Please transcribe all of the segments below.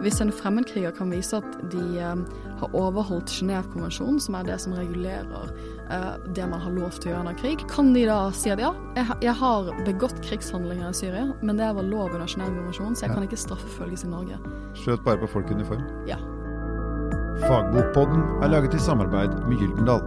Hvis en fremmedkriger kan vise at de eh, har overholdt Genévekonvensjonen, som er det som regulerer eh, det man har lov til å gjøre under krig, kan de da si at ja, jeg, har begått krigshandlinger i Syria, men det var lov under Genévekonvensjonen, så jeg Ja. kan ikke straffefølges i Norge. Skjøt bare på folk i uniform. Ja. Fagbokpodden er laget i samarbeid med Gyldendal.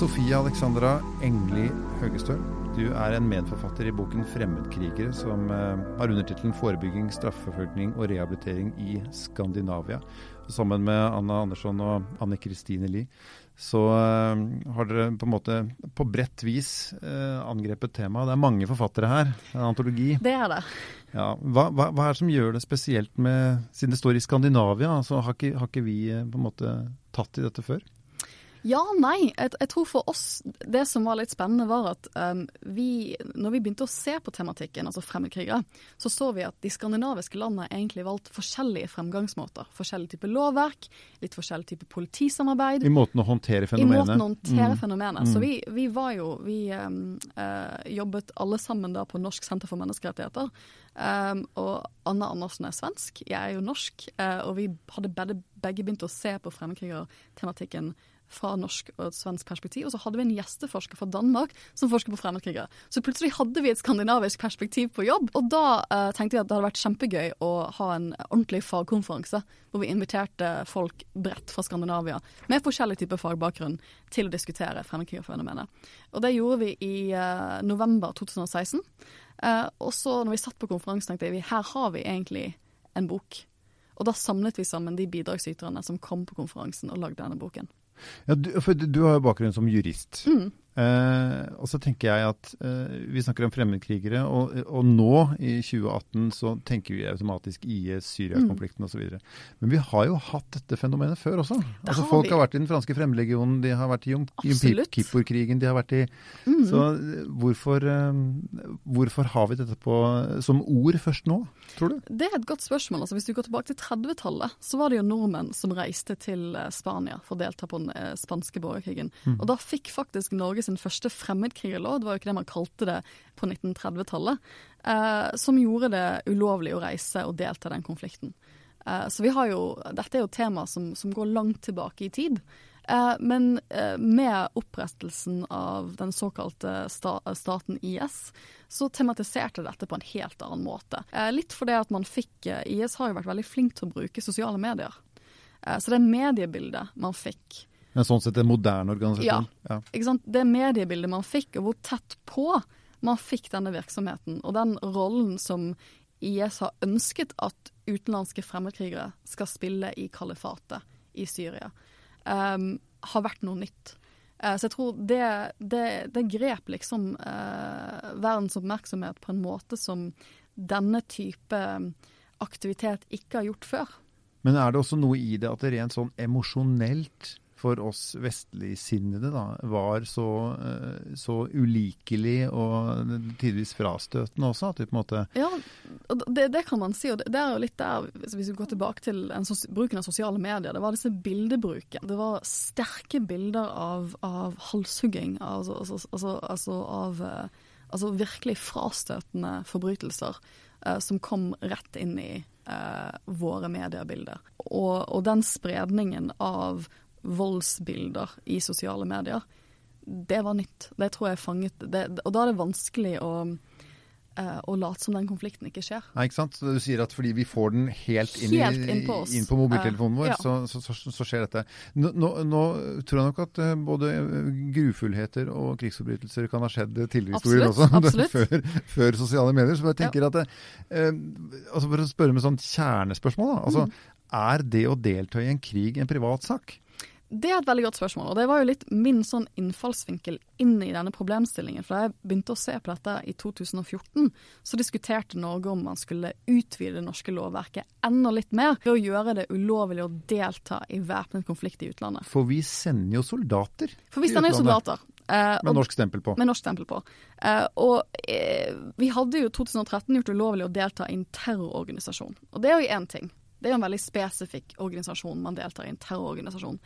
Sofie Alexandra Engli Høgestøl, du er en medforfatter i boken 'Fremmedkrigere', som eh, har undertittelen 'Forebygging, straffeforfølgning og rehabilitering i Skandinavia'. Sammen med Anna Andersson og Anne Kristine Lie så eh, har dere på en måte på bredt vis eh, angrepet temaet. Det er mange forfattere her. Er en antologi. Det er det. Ja, hva, hva, hva er det som gjør det spesielt med Siden det står i Skandinavia, så har, ikke, har ikke vi på en måte tatt i dette før? Ja, nei. Jeg, jeg tror for oss det som var litt spennende, var at um, vi, når vi begynte å se på tematikken, altså fremmedkrigere, så så vi at de skandinaviske landene egentlig valgt forskjellige fremgangsmåter. Forskjellig type lovverk, litt forskjellig type politisamarbeid. I måten å håndtere I måten å håndtere Mm. fenomenet. Så Mm. vi, vi var jo Vi um, uh, jobbet alle sammen da på Norsk senter for menneskerettigheter. Um, og Anna Andersen er svensk, jeg er jo norsk. Uh, og vi hadde begge, begge begynt å se på fremmedkrigertematikken fra norsk og svensk perspektiv. Og så hadde vi en gjesteforsker fra Danmark som forsker på fremmedkrigere. Så plutselig hadde vi et skandinavisk perspektiv på jobb. Og da eh, tenkte vi at det hadde vært kjempegøy å ha en ordentlig fagkonferanse hvor vi inviterte folk bredt fra Skandinavia med forskjellig type fagbakgrunn til å diskutere fremmedkrigerfenomenet. Og det gjorde vi i eh, november 2016. Eh, og så når vi satt på konferansen, tenkte vi her har vi egentlig en bok. Og da samlet vi sammen de bidragsyterne som kom på konferansen og lagde denne boken. Ja, du, for du, har jo bakgrunn som jurist. Mm. Eh, og så tenker jeg at eh, vi snakker om fremmedkrigere, og, og nå i 2018 så tenker vi automatisk IS, Syria-konflikten osv. Men vi har jo hatt dette fenomenet før også. altså har Folk vi. har vært i den franske fremmedlegionen, de har vært i Jom Absolutt. Kipur-krigen, de har vært i Mm. Så hvorfor, eh, hvorfor har vi dette på, som ord først nå, tror du? Det er et godt spørsmål. Altså, hvis du går tilbake til 30-tallet, så var det jo nordmenn som reiste til Spania for å delta på den spanske borgerkrigen. Og da fikk faktisk Norge sin første fremmedkrigerlov, det var jo ikke det man kalte det på 1930-tallet, eh, som gjorde det ulovlig å reise og delta i den konflikten. Eh, så vi har jo, dette er jo tema som, som går langt tilbake i tid. Eh, men med opprettelsen av den såkalte sta staten IS, så tematiserte dette på en helt annen måte. Litt fordi at man fikk IS har jo vært veldig flink til å bruke sosiale medier. Så det mediebildet man fikk Men sånn sett en moderne organisasjon? Ja. sant? Det mediebildet man fikk, og hvor tett på man fikk denne virksomheten, og den rollen som IS har ønsket at utenlandske fremmedkrigere skal spille i kalifatet i Syria, um, har vært noe nytt. Eh, så jeg tror det, det, det grep liksom eh, verdens oppmerksomhet på en måte som denne type aktivitet ikke har gjort før. Men er det også noe i det at det rent sånn emosjonelt for oss vestligsinnede da, var så, eh, så ulikelig og tidvis frastøtende også? At vi på en måte Ja, det, det kan man si. og det, er jo litt der, hvis vi går tilbake til en bruken av sosiale medier, det var disse bildebruken. Det var sterke bilder av, av halshugging, altså, altså, altså, altså av eh, altså virkelig frastøtende forbrytelser eh, som kom rett inn i eh, våre mediebilder. Og, og den spredningen av voldsbilder i sosiale medier, det var nytt. Det tror jeg fanget det, Og da er det vanskelig å, eh, å late som den konflikten ikke skjer. Nei, ikke sant? Så du sier at fordi vi får den helt inn, Helt inn på inn på mobiltelefonen vår, uh, ja. så, så, så, skjer dette. Nå, nå, nå tror jeg nok at eh, både grufullheter og krigsforbrytelser kan ha skjedd tidligere i historien også, absolutt. før, før sosiale medier. Så jeg tenker at det, eh, altså For å spørre med sånn kjernespørsmål, da. Altså, Mm. Er det å delta i en krig en privatsak? Det er et veldig godt spørsmål, og det var jo litt min sånn innfallsvinkel inn i denne problemstillingen. For da jeg begynte å se på dette i 2014, så diskuterte Norge om man skulle utvide det norske lovverket enda litt mer ved å gjøre det ulovlig å delta i væpnet konflikt i utlandet. For vi sender jo soldater For vi sender jo soldater. eh, med norsk stempel på. med norsk stempel på. Eh, og eh, vi hadde jo i 2013 gjort det ulovlig å delta i en terrororganisasjon. Og det er jo én ting. Det er jo en veldig spesifikk organisasjon man deltar i, en terrororganisasjon.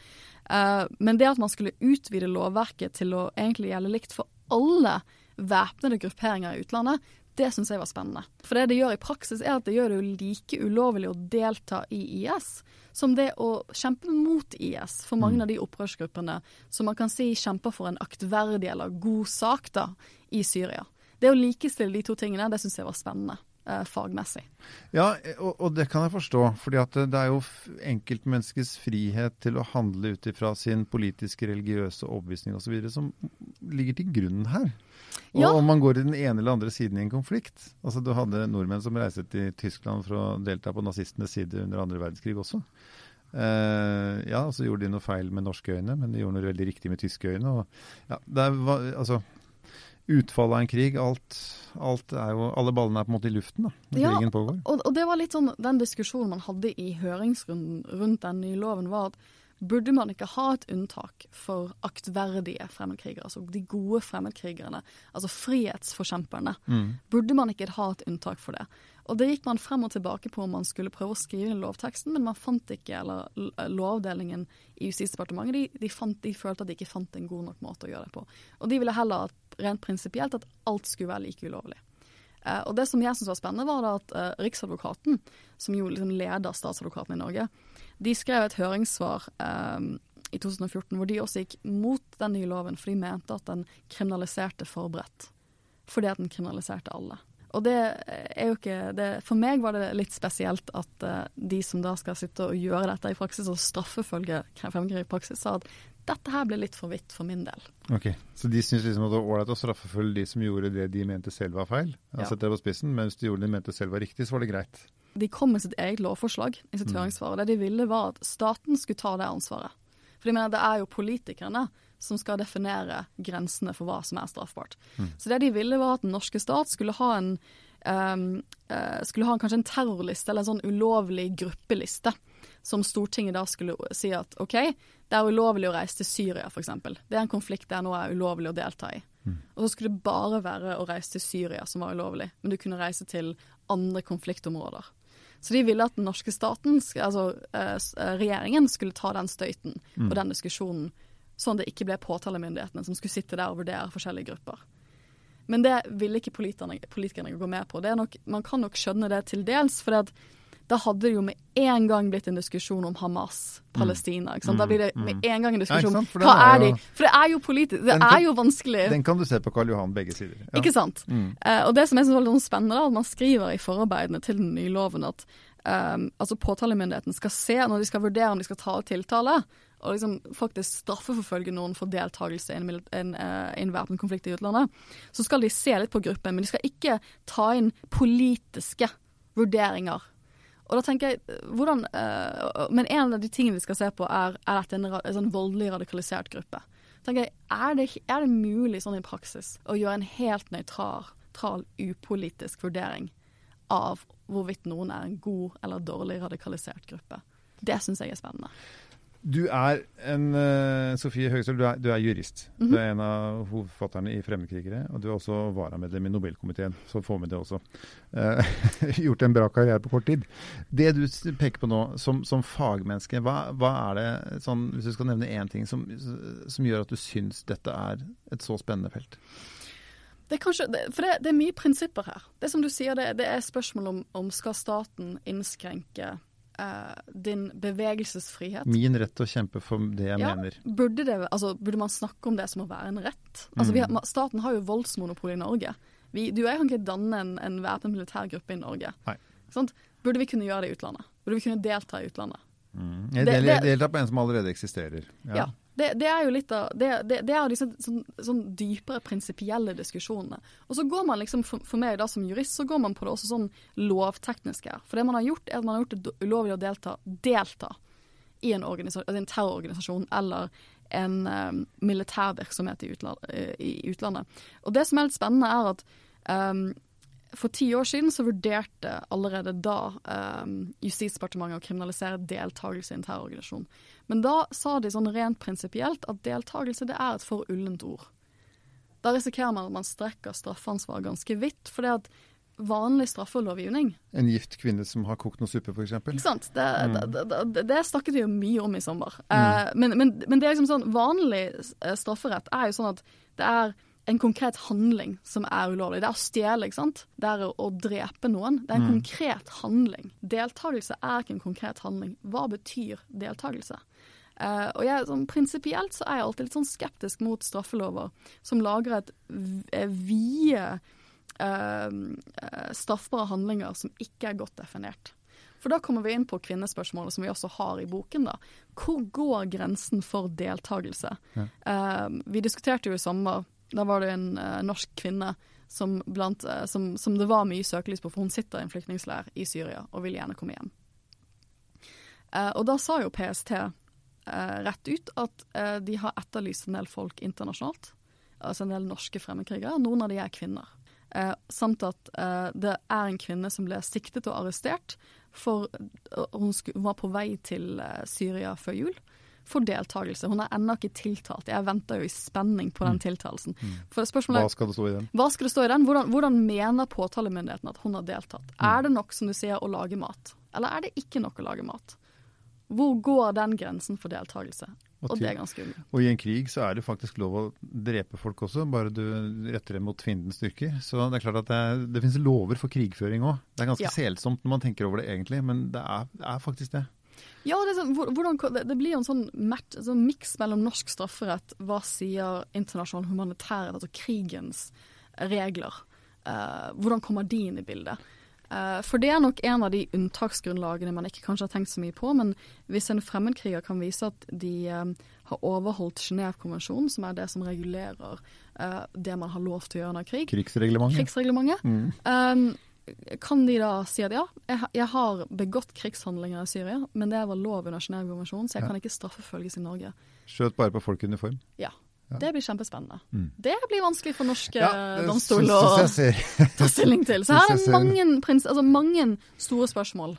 Eh, men det at man skulle utvide lovverket til å egentlig gjelde likt for alle væpnede grupperinger i utlandet, Det syns jeg var spennende. For det det gjør i praksis, er at det gjør det jo like ulovlig å delta i IS som det å kjempe mot IS for mange av de opprørsgruppene som man kan si kjemper for en aktverdig eller god sak da, i Syria. Det å likestille de to tingene, det syns jeg var spennende. Eh, fagmessig. Ja, og, og, det kan jeg forstå. fordi at det er jo enkeltmenneskets frihet til å handle ut ifra sin politiske, religiøse overbevisning osv. som ligger til grunn her. Og ja. om man går i den ene eller andre siden i en konflikt. Altså Du hadde nordmenn som reiste til Tyskland for å delta på nazistenes side under andre verdenskrig også. Uh, ja, så gjorde de noe feil med norske øyne, men de gjorde noe veldig riktig med tyske øyne. Og, ja, er, altså, utfallet av en krig. Alt, alt, er jo, alle ballene er på en måte i luften da, når ja, krigen pågår. Og, og, det var litt sånn, Den diskusjonen man hadde i høringsrunden rundt den nye loven, var at burde man ikke ha et unntak for aktverdige fremmedkrigere? Altså de gode fremmedkrigerne, altså frihetsforkjemperne. Mm. Burde man ikke ha et unntak for det? Og det gikk man frem og tilbake på om man skulle prøve å skrive inn lovteksten, men man fant ikke, eller Lovavdelingen i Justisdepartementet de, de, de, følte at de ikke fant en god nok måte å gjøre det på. Og de ville heller rent prinsipielt at alt skulle være like ulovlig. Eh, og det som jeg syntes var spennende, var at eh, Riksadvokaten, som jo liksom leder statsadvokaten i Norge, de skrev et høringssvar eh, i 2014 hvor de også gikk mot den nye loven, for de mente at den kriminaliserte forberedt. Fordi at den kriminaliserte alle. Og det er jo ikke det, For meg var det litt spesielt at uh, de som da skal sitte og gjøre dette i praksis, og straffefølge fremmedkrigere i praksis, sa at dette her ble litt for vidt for min del. Ok, Så de syns liksom at det var ålreit å straffefølge de som gjorde det de mente selv var feil? Ja. Sette det på spissen, Mens de gjorde det de mente selv var riktig, så var det greit? De kom med sitt eget lovforslag i sitt høringssvaret. høringssvar. Det de ville var at staten skulle ta det ansvaret. For de mener det er jo politikerne som skal definere grensene for hva som er straffbart. Mm. Så det de ville var at den norske stat skulle ha en um, uh, skulle ha en, kanskje en terrorliste eller en sånn ulovlig gruppeliste. Som Stortinget da skulle si at OK, det er ulovlig å reise til Syria f.eks. Det er en konflikt der nå er ulovlig å delta i. Mm. Og så skulle det bare være å reise til Syria som var ulovlig, men du kunne reise til andre konfliktområder. Så de ville at den norske staten, altså uh, regjeringen, skulle ta den støyten mm. og den diskusjonen sånn at det ikke ble påtalemyndighetene som skulle sitte der og vurdere forskjellige grupper. Men det ville ikke politikerne, politikerne gå med på. Nok, man kan nok skjønne det til dels. for da hadde det jo med en gang blitt en diskusjon om Hamas, Palestina. ikke sant? Da blir det mm. med en gang en diskusjon om hva er de? For det er jo politisk, det er jo vanskelig. Den kan du se på Karl Johan begge sider. Ja. Ikke sant. Mm. Uh, og det som jeg syns er litt spennende, er at man skriver i forarbeidene til den nye loven at um, altså påtalemyndigheten skal se, når de skal vurdere om de skal ta tiltale, og liksom faktisk straffeforfølge noen for deltakelse i en, en, eh, en væpnet konflikt i utlandet, så skal de se litt på gruppen, men de skal ikke ta inn politiske vurderinger. Og da tenker jeg, hvordan, uh, Men en av de tingene vi skal se på, er, er dette en, en sånn voldelig radikalisert gruppe. jeg, er det, er det, mulig sånn i praksis å gjøre en helt nøytral, upolitisk vurdering av hvorvidt noen er en god eller dårlig radikalisert gruppe? Det syns jeg er spennende. Du er en uh, Sofie Høgestøl, du, du, er jurist. Mm -hmm. Du er en av hovedforfatterne i 'Fremmedkrigere', og du er også varamedlem i Nobelkomiteen, så få med det også. Uh, gjort en bra karriere på kort tid. Det du peker på nå, som, som fagmenneske, hva, hva, er det, sånn, hvis du skal nevne én ting, som, som, gjør at du syns dette er et så spennende felt? Det er kanskje, for det, det, er mye prinsipper her. Det som du sier, det, det er spørsmål om, om skal staten innskrenke uh, din bevegelsesfrihet. Min rett til å kjempe for det jeg ja, mener. Burde, det, altså, burde, man snakke om det som å være en rett? Altså, har, mm. staten har jo voldsmonopol i Norge. Vi, du og jeg kan ikke danne en, en væpnet militærgruppe i Norge. Burde vi kunne gjøre det i utlandet? Burde vi kunne delta i utlandet? Mm. Jeg deltar på en som allerede eksisterer. Ja. ja. Det, det, er jo litt av Det, det, det er disse sånn, sånn dypere prinsipielle diskusjonene. Og så går man liksom, for, for, meg da som jurist, så går man på det også sånn lovtekniske her. For det man har gjort, er at man har gjort det ulovlig å delta, delta i en, en terrororganisasjon eller en um, militær virksomhet i, utland, i, utlandet. Og det som er litt spennende, er at um, for ti år siden så vurderte allerede da eh, Justisdepartementet å kriminalisere deltakelse i en terrororganisasjon. Men da sa de sånn rent prinsipielt at deltakelse det er et for ullent ord. Da risikerer man at man strekker straffansvaret ganske vidt. for det at vanlig straffelovgivning En gift kvinne som har kokt noe suppe, f.eks.? Ikke sant. Det, mm. det, det, det, snakket vi jo mye om i sommer. Mm. Uh, men, men, men, det er liksom sånn vanlig eh, strafferett er jo sånn at det er en konkret handling som er ulovlig. Det er å stjele, ikke sant. Det er å, drepe noen. Det er en Mm. konkret handling. Deltakelse er ikke en konkret handling. Hva betyr deltakelse? Uh, og jeg, sånn, Prinsipielt så er jeg alltid litt sånn skeptisk mot straffelover som lager et eh, vide eh, eh, straffbare handlinger som ikke er godt definert. For da kommer vi inn på kvinnespørsmålet som vi også har i boken. da. Hvor går grensen for deltakelse? Ja. Uh, vi diskuterte jo i sommer, da var det en uh, norsk kvinne som, blant, uh, som, som det var mye søkelys på, for hun sitter i en flyktningleir i Syria og vil gjerne komme hjem. Uh, og da sa jo PST rett ut at de har etterlyst en del folk internasjonalt. Altså en del norske fremmedkrigere. Noen av de er kvinner. Samt at det er en kvinne som ble siktet og arrestert for hun, var på vei til Syria før jul. For deltakelse. Hun er ennå ikke tiltalt. Jeg venter jo i spenning på den tiltalelsen. For spørsmålet Hva skal det stå i den? hva skal det stå i den? Hvordan, hvordan mener påtalemyndigheten at hun har deltatt? Mm. Er det nok, som du sier, å lage mat? Eller er det ikke nok å lage mat? Hvor går den grensen for deltakelse? Og Og det er ganske umulig. Og i en krig så er det faktisk lov å drepe folk også, bare du retter det mot fiendens styrker. Så det er klart at det, er, det finnes lover for krigføring òg. Det er ganske Ja. selsomt når man tenker over det egentlig, men det er, det er faktisk det. Ja, det, sånn, hvordan, det, blir jo en sånn, match, sånn miks mellom norsk strafferett, hva sier internasjonal humanitærrett, altså krigens regler. Uh, hvordan kommer de inn i bildet? Uh, for det er nok en av de unntaksgrunnlagene man ikke kanskje har tenkt så mye på. Men hvis en fremmedkriger kan vise at de uh, har overholdt Genévekonvensjonen, som er det som regulerer det man har lov til å gjøre under krig, Krigsreglementet. krigsreglementet, Mm. Kan de da si at ja, jeg, har begått krigshandlinger i Syria, men det var lov under Genévekonvensjonen, så jeg Ja. kan ikke straffefølges i Norge. Skjøt bare på folk i uniform. Ja. Ja. Det blir kjempespennende. Mm. Det blir vanskelig for norske ja, domstoler å ta stilling til. Så her er mange, prins, altså mange store spørsmål.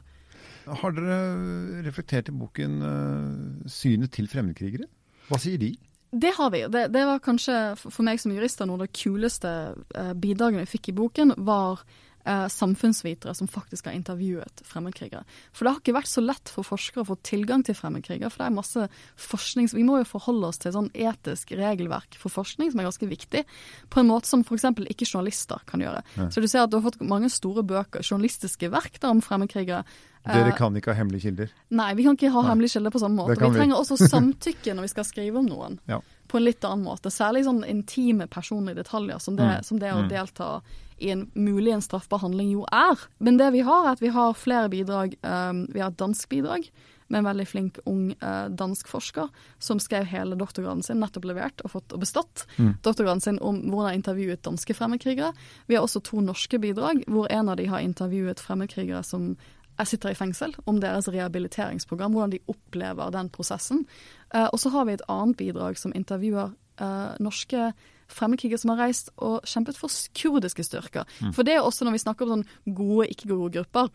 Har dere reflektert i boken uh, synet til fremmedkrigere? Hva sier de? Det har vi. Det, det var kanskje for for meg som jurist noe av det kuleste uh, bidragene vi fikk i boken, var eh, samfunnsvitere som faktisk har intervjuet fremmedkrigere. For det har ikke vært så lett for forskere å få tilgang til fremmedkrigere, for det er masse forskning Vi må jo forholde oss til sånn etisk regelverk for forskning som er ganske viktig, på en måte som f.eks. ikke journalister kan gjøre. Ja. Så du ser at du har fått mange store bøker, journalistiske verk der om fremmedkrigere. Dere Eh, kan ikke ha hemmelige kilder. Nei, vi kan ikke ha Nei. hemmelige kilder på samme måte. Vi. trenger også samtykke når vi skal skrive om noen. Ja. På en litt annen måte. Særlig sånn intime personlige detaljer som det, Mm. som det å Mm. delta i en mulig en straffbar handling jo er. Men det vi har, er at vi har flere bidrag. Um, vi har et dansk bidrag med en veldig flink ung eh, dansk forsker som skrev hele doktorgraden sin, nettopp levert og fått og bestått Mm. doktorgraden sin om hvor de har intervjuet danske fremmedkrigere. Vi har også to norske bidrag, hvor en av de har intervjuet fremmedkrigere som jeg sitter i fengsel, om deres rehabiliteringsprogram, hvordan de opplever den prosessen. Eh, og så har vi et annet bidrag som intervjuer eh, norske fremmedkrigere som har reist og kjempet for kurdiske styrker. For det er også når vi snakker om sånn gode, ikke gode grupper.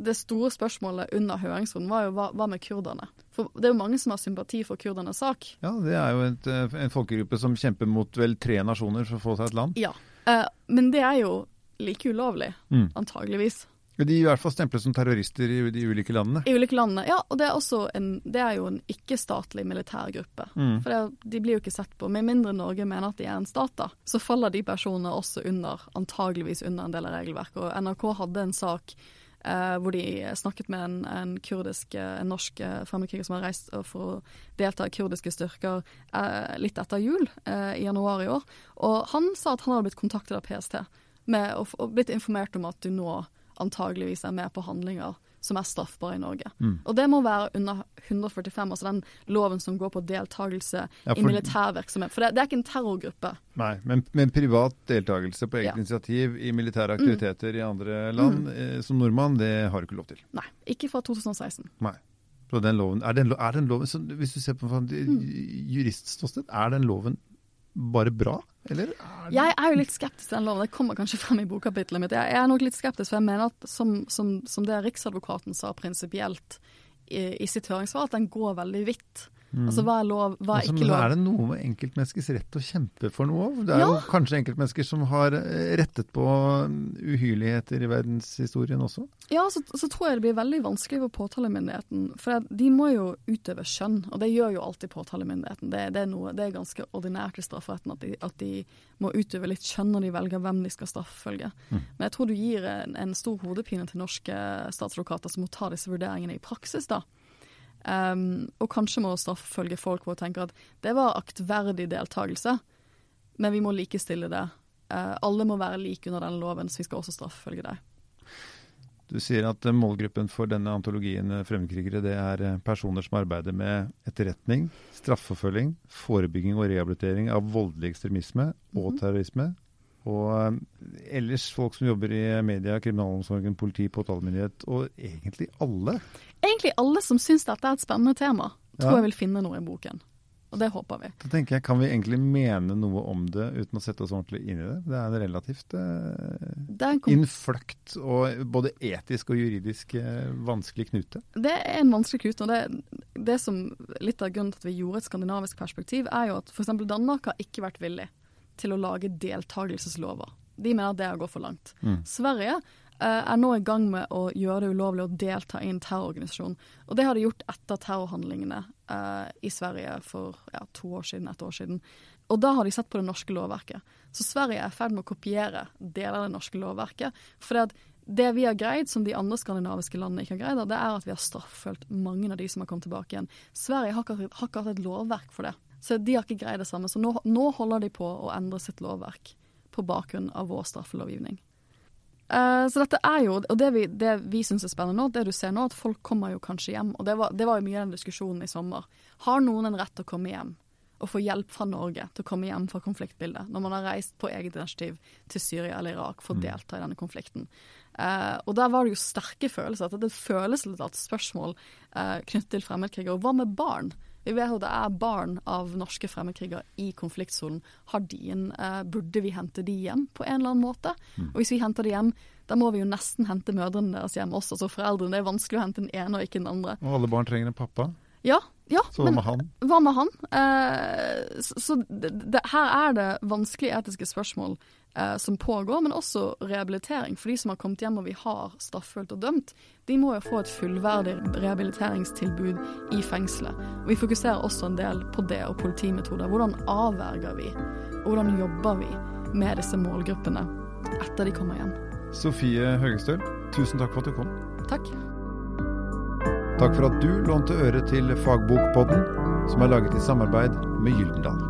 Det store spørsmålet under høringsrunden var jo hva, hva med kurderne? For det er jo mange som har sympati for kurdernes sak. Ja, det er jo et, eh, en folkegruppe som kjemper mot vel tre nasjoner for å få seg et land. Ja. Eh, men det er jo like ulovlig, Mm. antageligvis. De er i hvert fall stemplet som terrorister i de ulike landene. I ulike landene. Ja, og det er også en, det er jo en ikke-statlig militærgruppe. Mm. For det, de blir jo ikke sett på. Med mindre Norge mener at de er en stat, da, så faller de personene også under, antageligvis under en del av regelverket. Og NRK hadde en sak eh, hvor de snakket med en, en kurdisk, eh, en norsk eh, fremmedkriger som har reist for å delta i kurdiske styrker eh, litt etter jul, eh, i januar i år. Og han sa at han hadde blitt kontaktet av PST med, og, og blitt informert om at du nå antageligvis er med på handlinger som er straffbare i Norge. Mm. Og det må være under 145, altså den loven som går på deltakelse Ja, i for- militærvirksomhet. For det, det er ikke en terrorgruppe. Nei, men, men privat deltakelse på eget Ja. Mm. initiativ i militære aktiviteter i andre land eh, som nordmann, det har du ikke lov til. Nei, ikke fra 2016. Nei. Så den loven, er den, er den loven, Hvis du ser på Mm. juristståsted, er den loven bare bra, eller? Er det Jeg er jo litt skeptisk til den loven. Det kommer kanskje frem i bokkapitlet mitt. Jeg er nok litt skeptisk, for jeg mener at som, som, som det Riksadvokaten sa prinsipielt i, i sitt høringssvar, at den går veldig vidt. Mm. Altså hva er lov, hva er altså, ikke lov? Men er det noe med enkeltmenneskers rett til å kjempe for noe? Det er ja. jo kanskje enkeltmennesker som har eh, rettet på mm, uhyrligheter i verdenshistorien også? Ja, så, så, tror jeg det blir veldig vanskelig for påtalemyndigheten. For de må jo utøve skjønn, og det gjør jo alltid påtalemyndigheten. Det, det, er, noe, det er, ganske ordinært i strafferetten at de, at de, må utøve litt skjønn når de velger hvem de skal straffefølge. Mm. Men jeg tror du gir en, en stor hodepine til norske statsadvokater som må ta disse vurderingene i praksis. da. Um, og kanskje må straffølge folk hvor tenker at det var aktverdig deltakelse, men vi må likestille det. Uh, alle må være like under den loven, så vi skal også straffefølge deg. Du sier at eh, målgruppen for denne antologien eh, fremmedkrigere det er personer som arbeider med etterretning, straffeforfølging, forebygging og rehabilitering av voldelig ekstremisme og mhm. terrorisme. Og ellers folk som jobber i media, kriminalomsorgen, politi, påtalemyndighet, og egentlig alle egentlig alle som syns dette er et spennende tema, tror ja. jeg vil finne noe i boken. Og det håper vi. Da tenker jeg, Kan vi egentlig mene noe om det uten å sette oss ordentlig inn i det? Det er en relativt eh, innfløkt og både etisk og juridisk eh, vanskelig knute. Det er en vanskelig knute. og det, det som Litt av grunnen til at vi gjorde et skandinavisk perspektiv, er jo at f.eks. Danmark har ikke vært villig til å lage deltakelseslover. De mener at det er å gå for langt. Mm. Sverige Eh, er nå i gang med å gjøre det ulovlig å delta i en terrororganisasjon. Og det har de gjort etter terrorhandlingene uh, i Sverige for ja, to år siden, et år siden. Og da har de sett på det norske lovverket. Så Sverige er i ferd med å kopiere deler av det norske lovverket. For det, det vi har greid, som de andre skandinaviske landene ikke har greid, det er at vi har strafffølt mange av de som har kommet tilbake igjen. Sverige har ikke, har ikke hatt et lovverk for det. Så de har ikke greid det samme. Så nå, nå holder de på å endre sitt lovverk på bakgrunn av vår straffelovgivning. Uh, så dette er jo, og det vi, det vi syns er spennende nå, det du ser nå, at folk kommer jo kanskje hjem. Og det var, det var jo mye av den diskusjonen i sommer. Har noen en rett til å komme hjem og få hjelp fra Norge til å komme hjem fra konfliktbildet, når man har reist på eget initiativ til Syria eller Irak for å mm. delta i denne konflikten? Uh, og der var det jo sterke følelser. at Det føles litt at spørsmål uh, knyttet til fremmedkrigere. Hva med barn? Vi vet at det er barn av norske fremmedkrigere i konfliktsonen. Eh, burde vi hente de hjem på en eller annen måte? Mm. Og hvis vi henter de hjem, da må vi jo nesten hente mødrene deres hjem også, altså foreldrene. Det er vanskelig å hente den ene og ikke den andre. Og alle barn trenger en pappa? Ja, ja, så han? Hva med han? Eh, så, så det, det, her er det vanskelige etiske spørsmål eh, som pågår, men også rehabilitering. For de som har kommet hjem og vi har straffefølt og dømt, de må jo få et fullverdig rehabiliteringstilbud i fengselet. Og Vi fokuserer også en del på det og politimetoder. Hvordan avverger vi? Og hvordan jobber vi med disse målgruppene etter de kommer hjem? Sofie Høgestøl, tusen takk for at du kom. Takk. Takk for at du lånte øre til Fagbokpodden, som er laget i samarbeid med Gyldendal.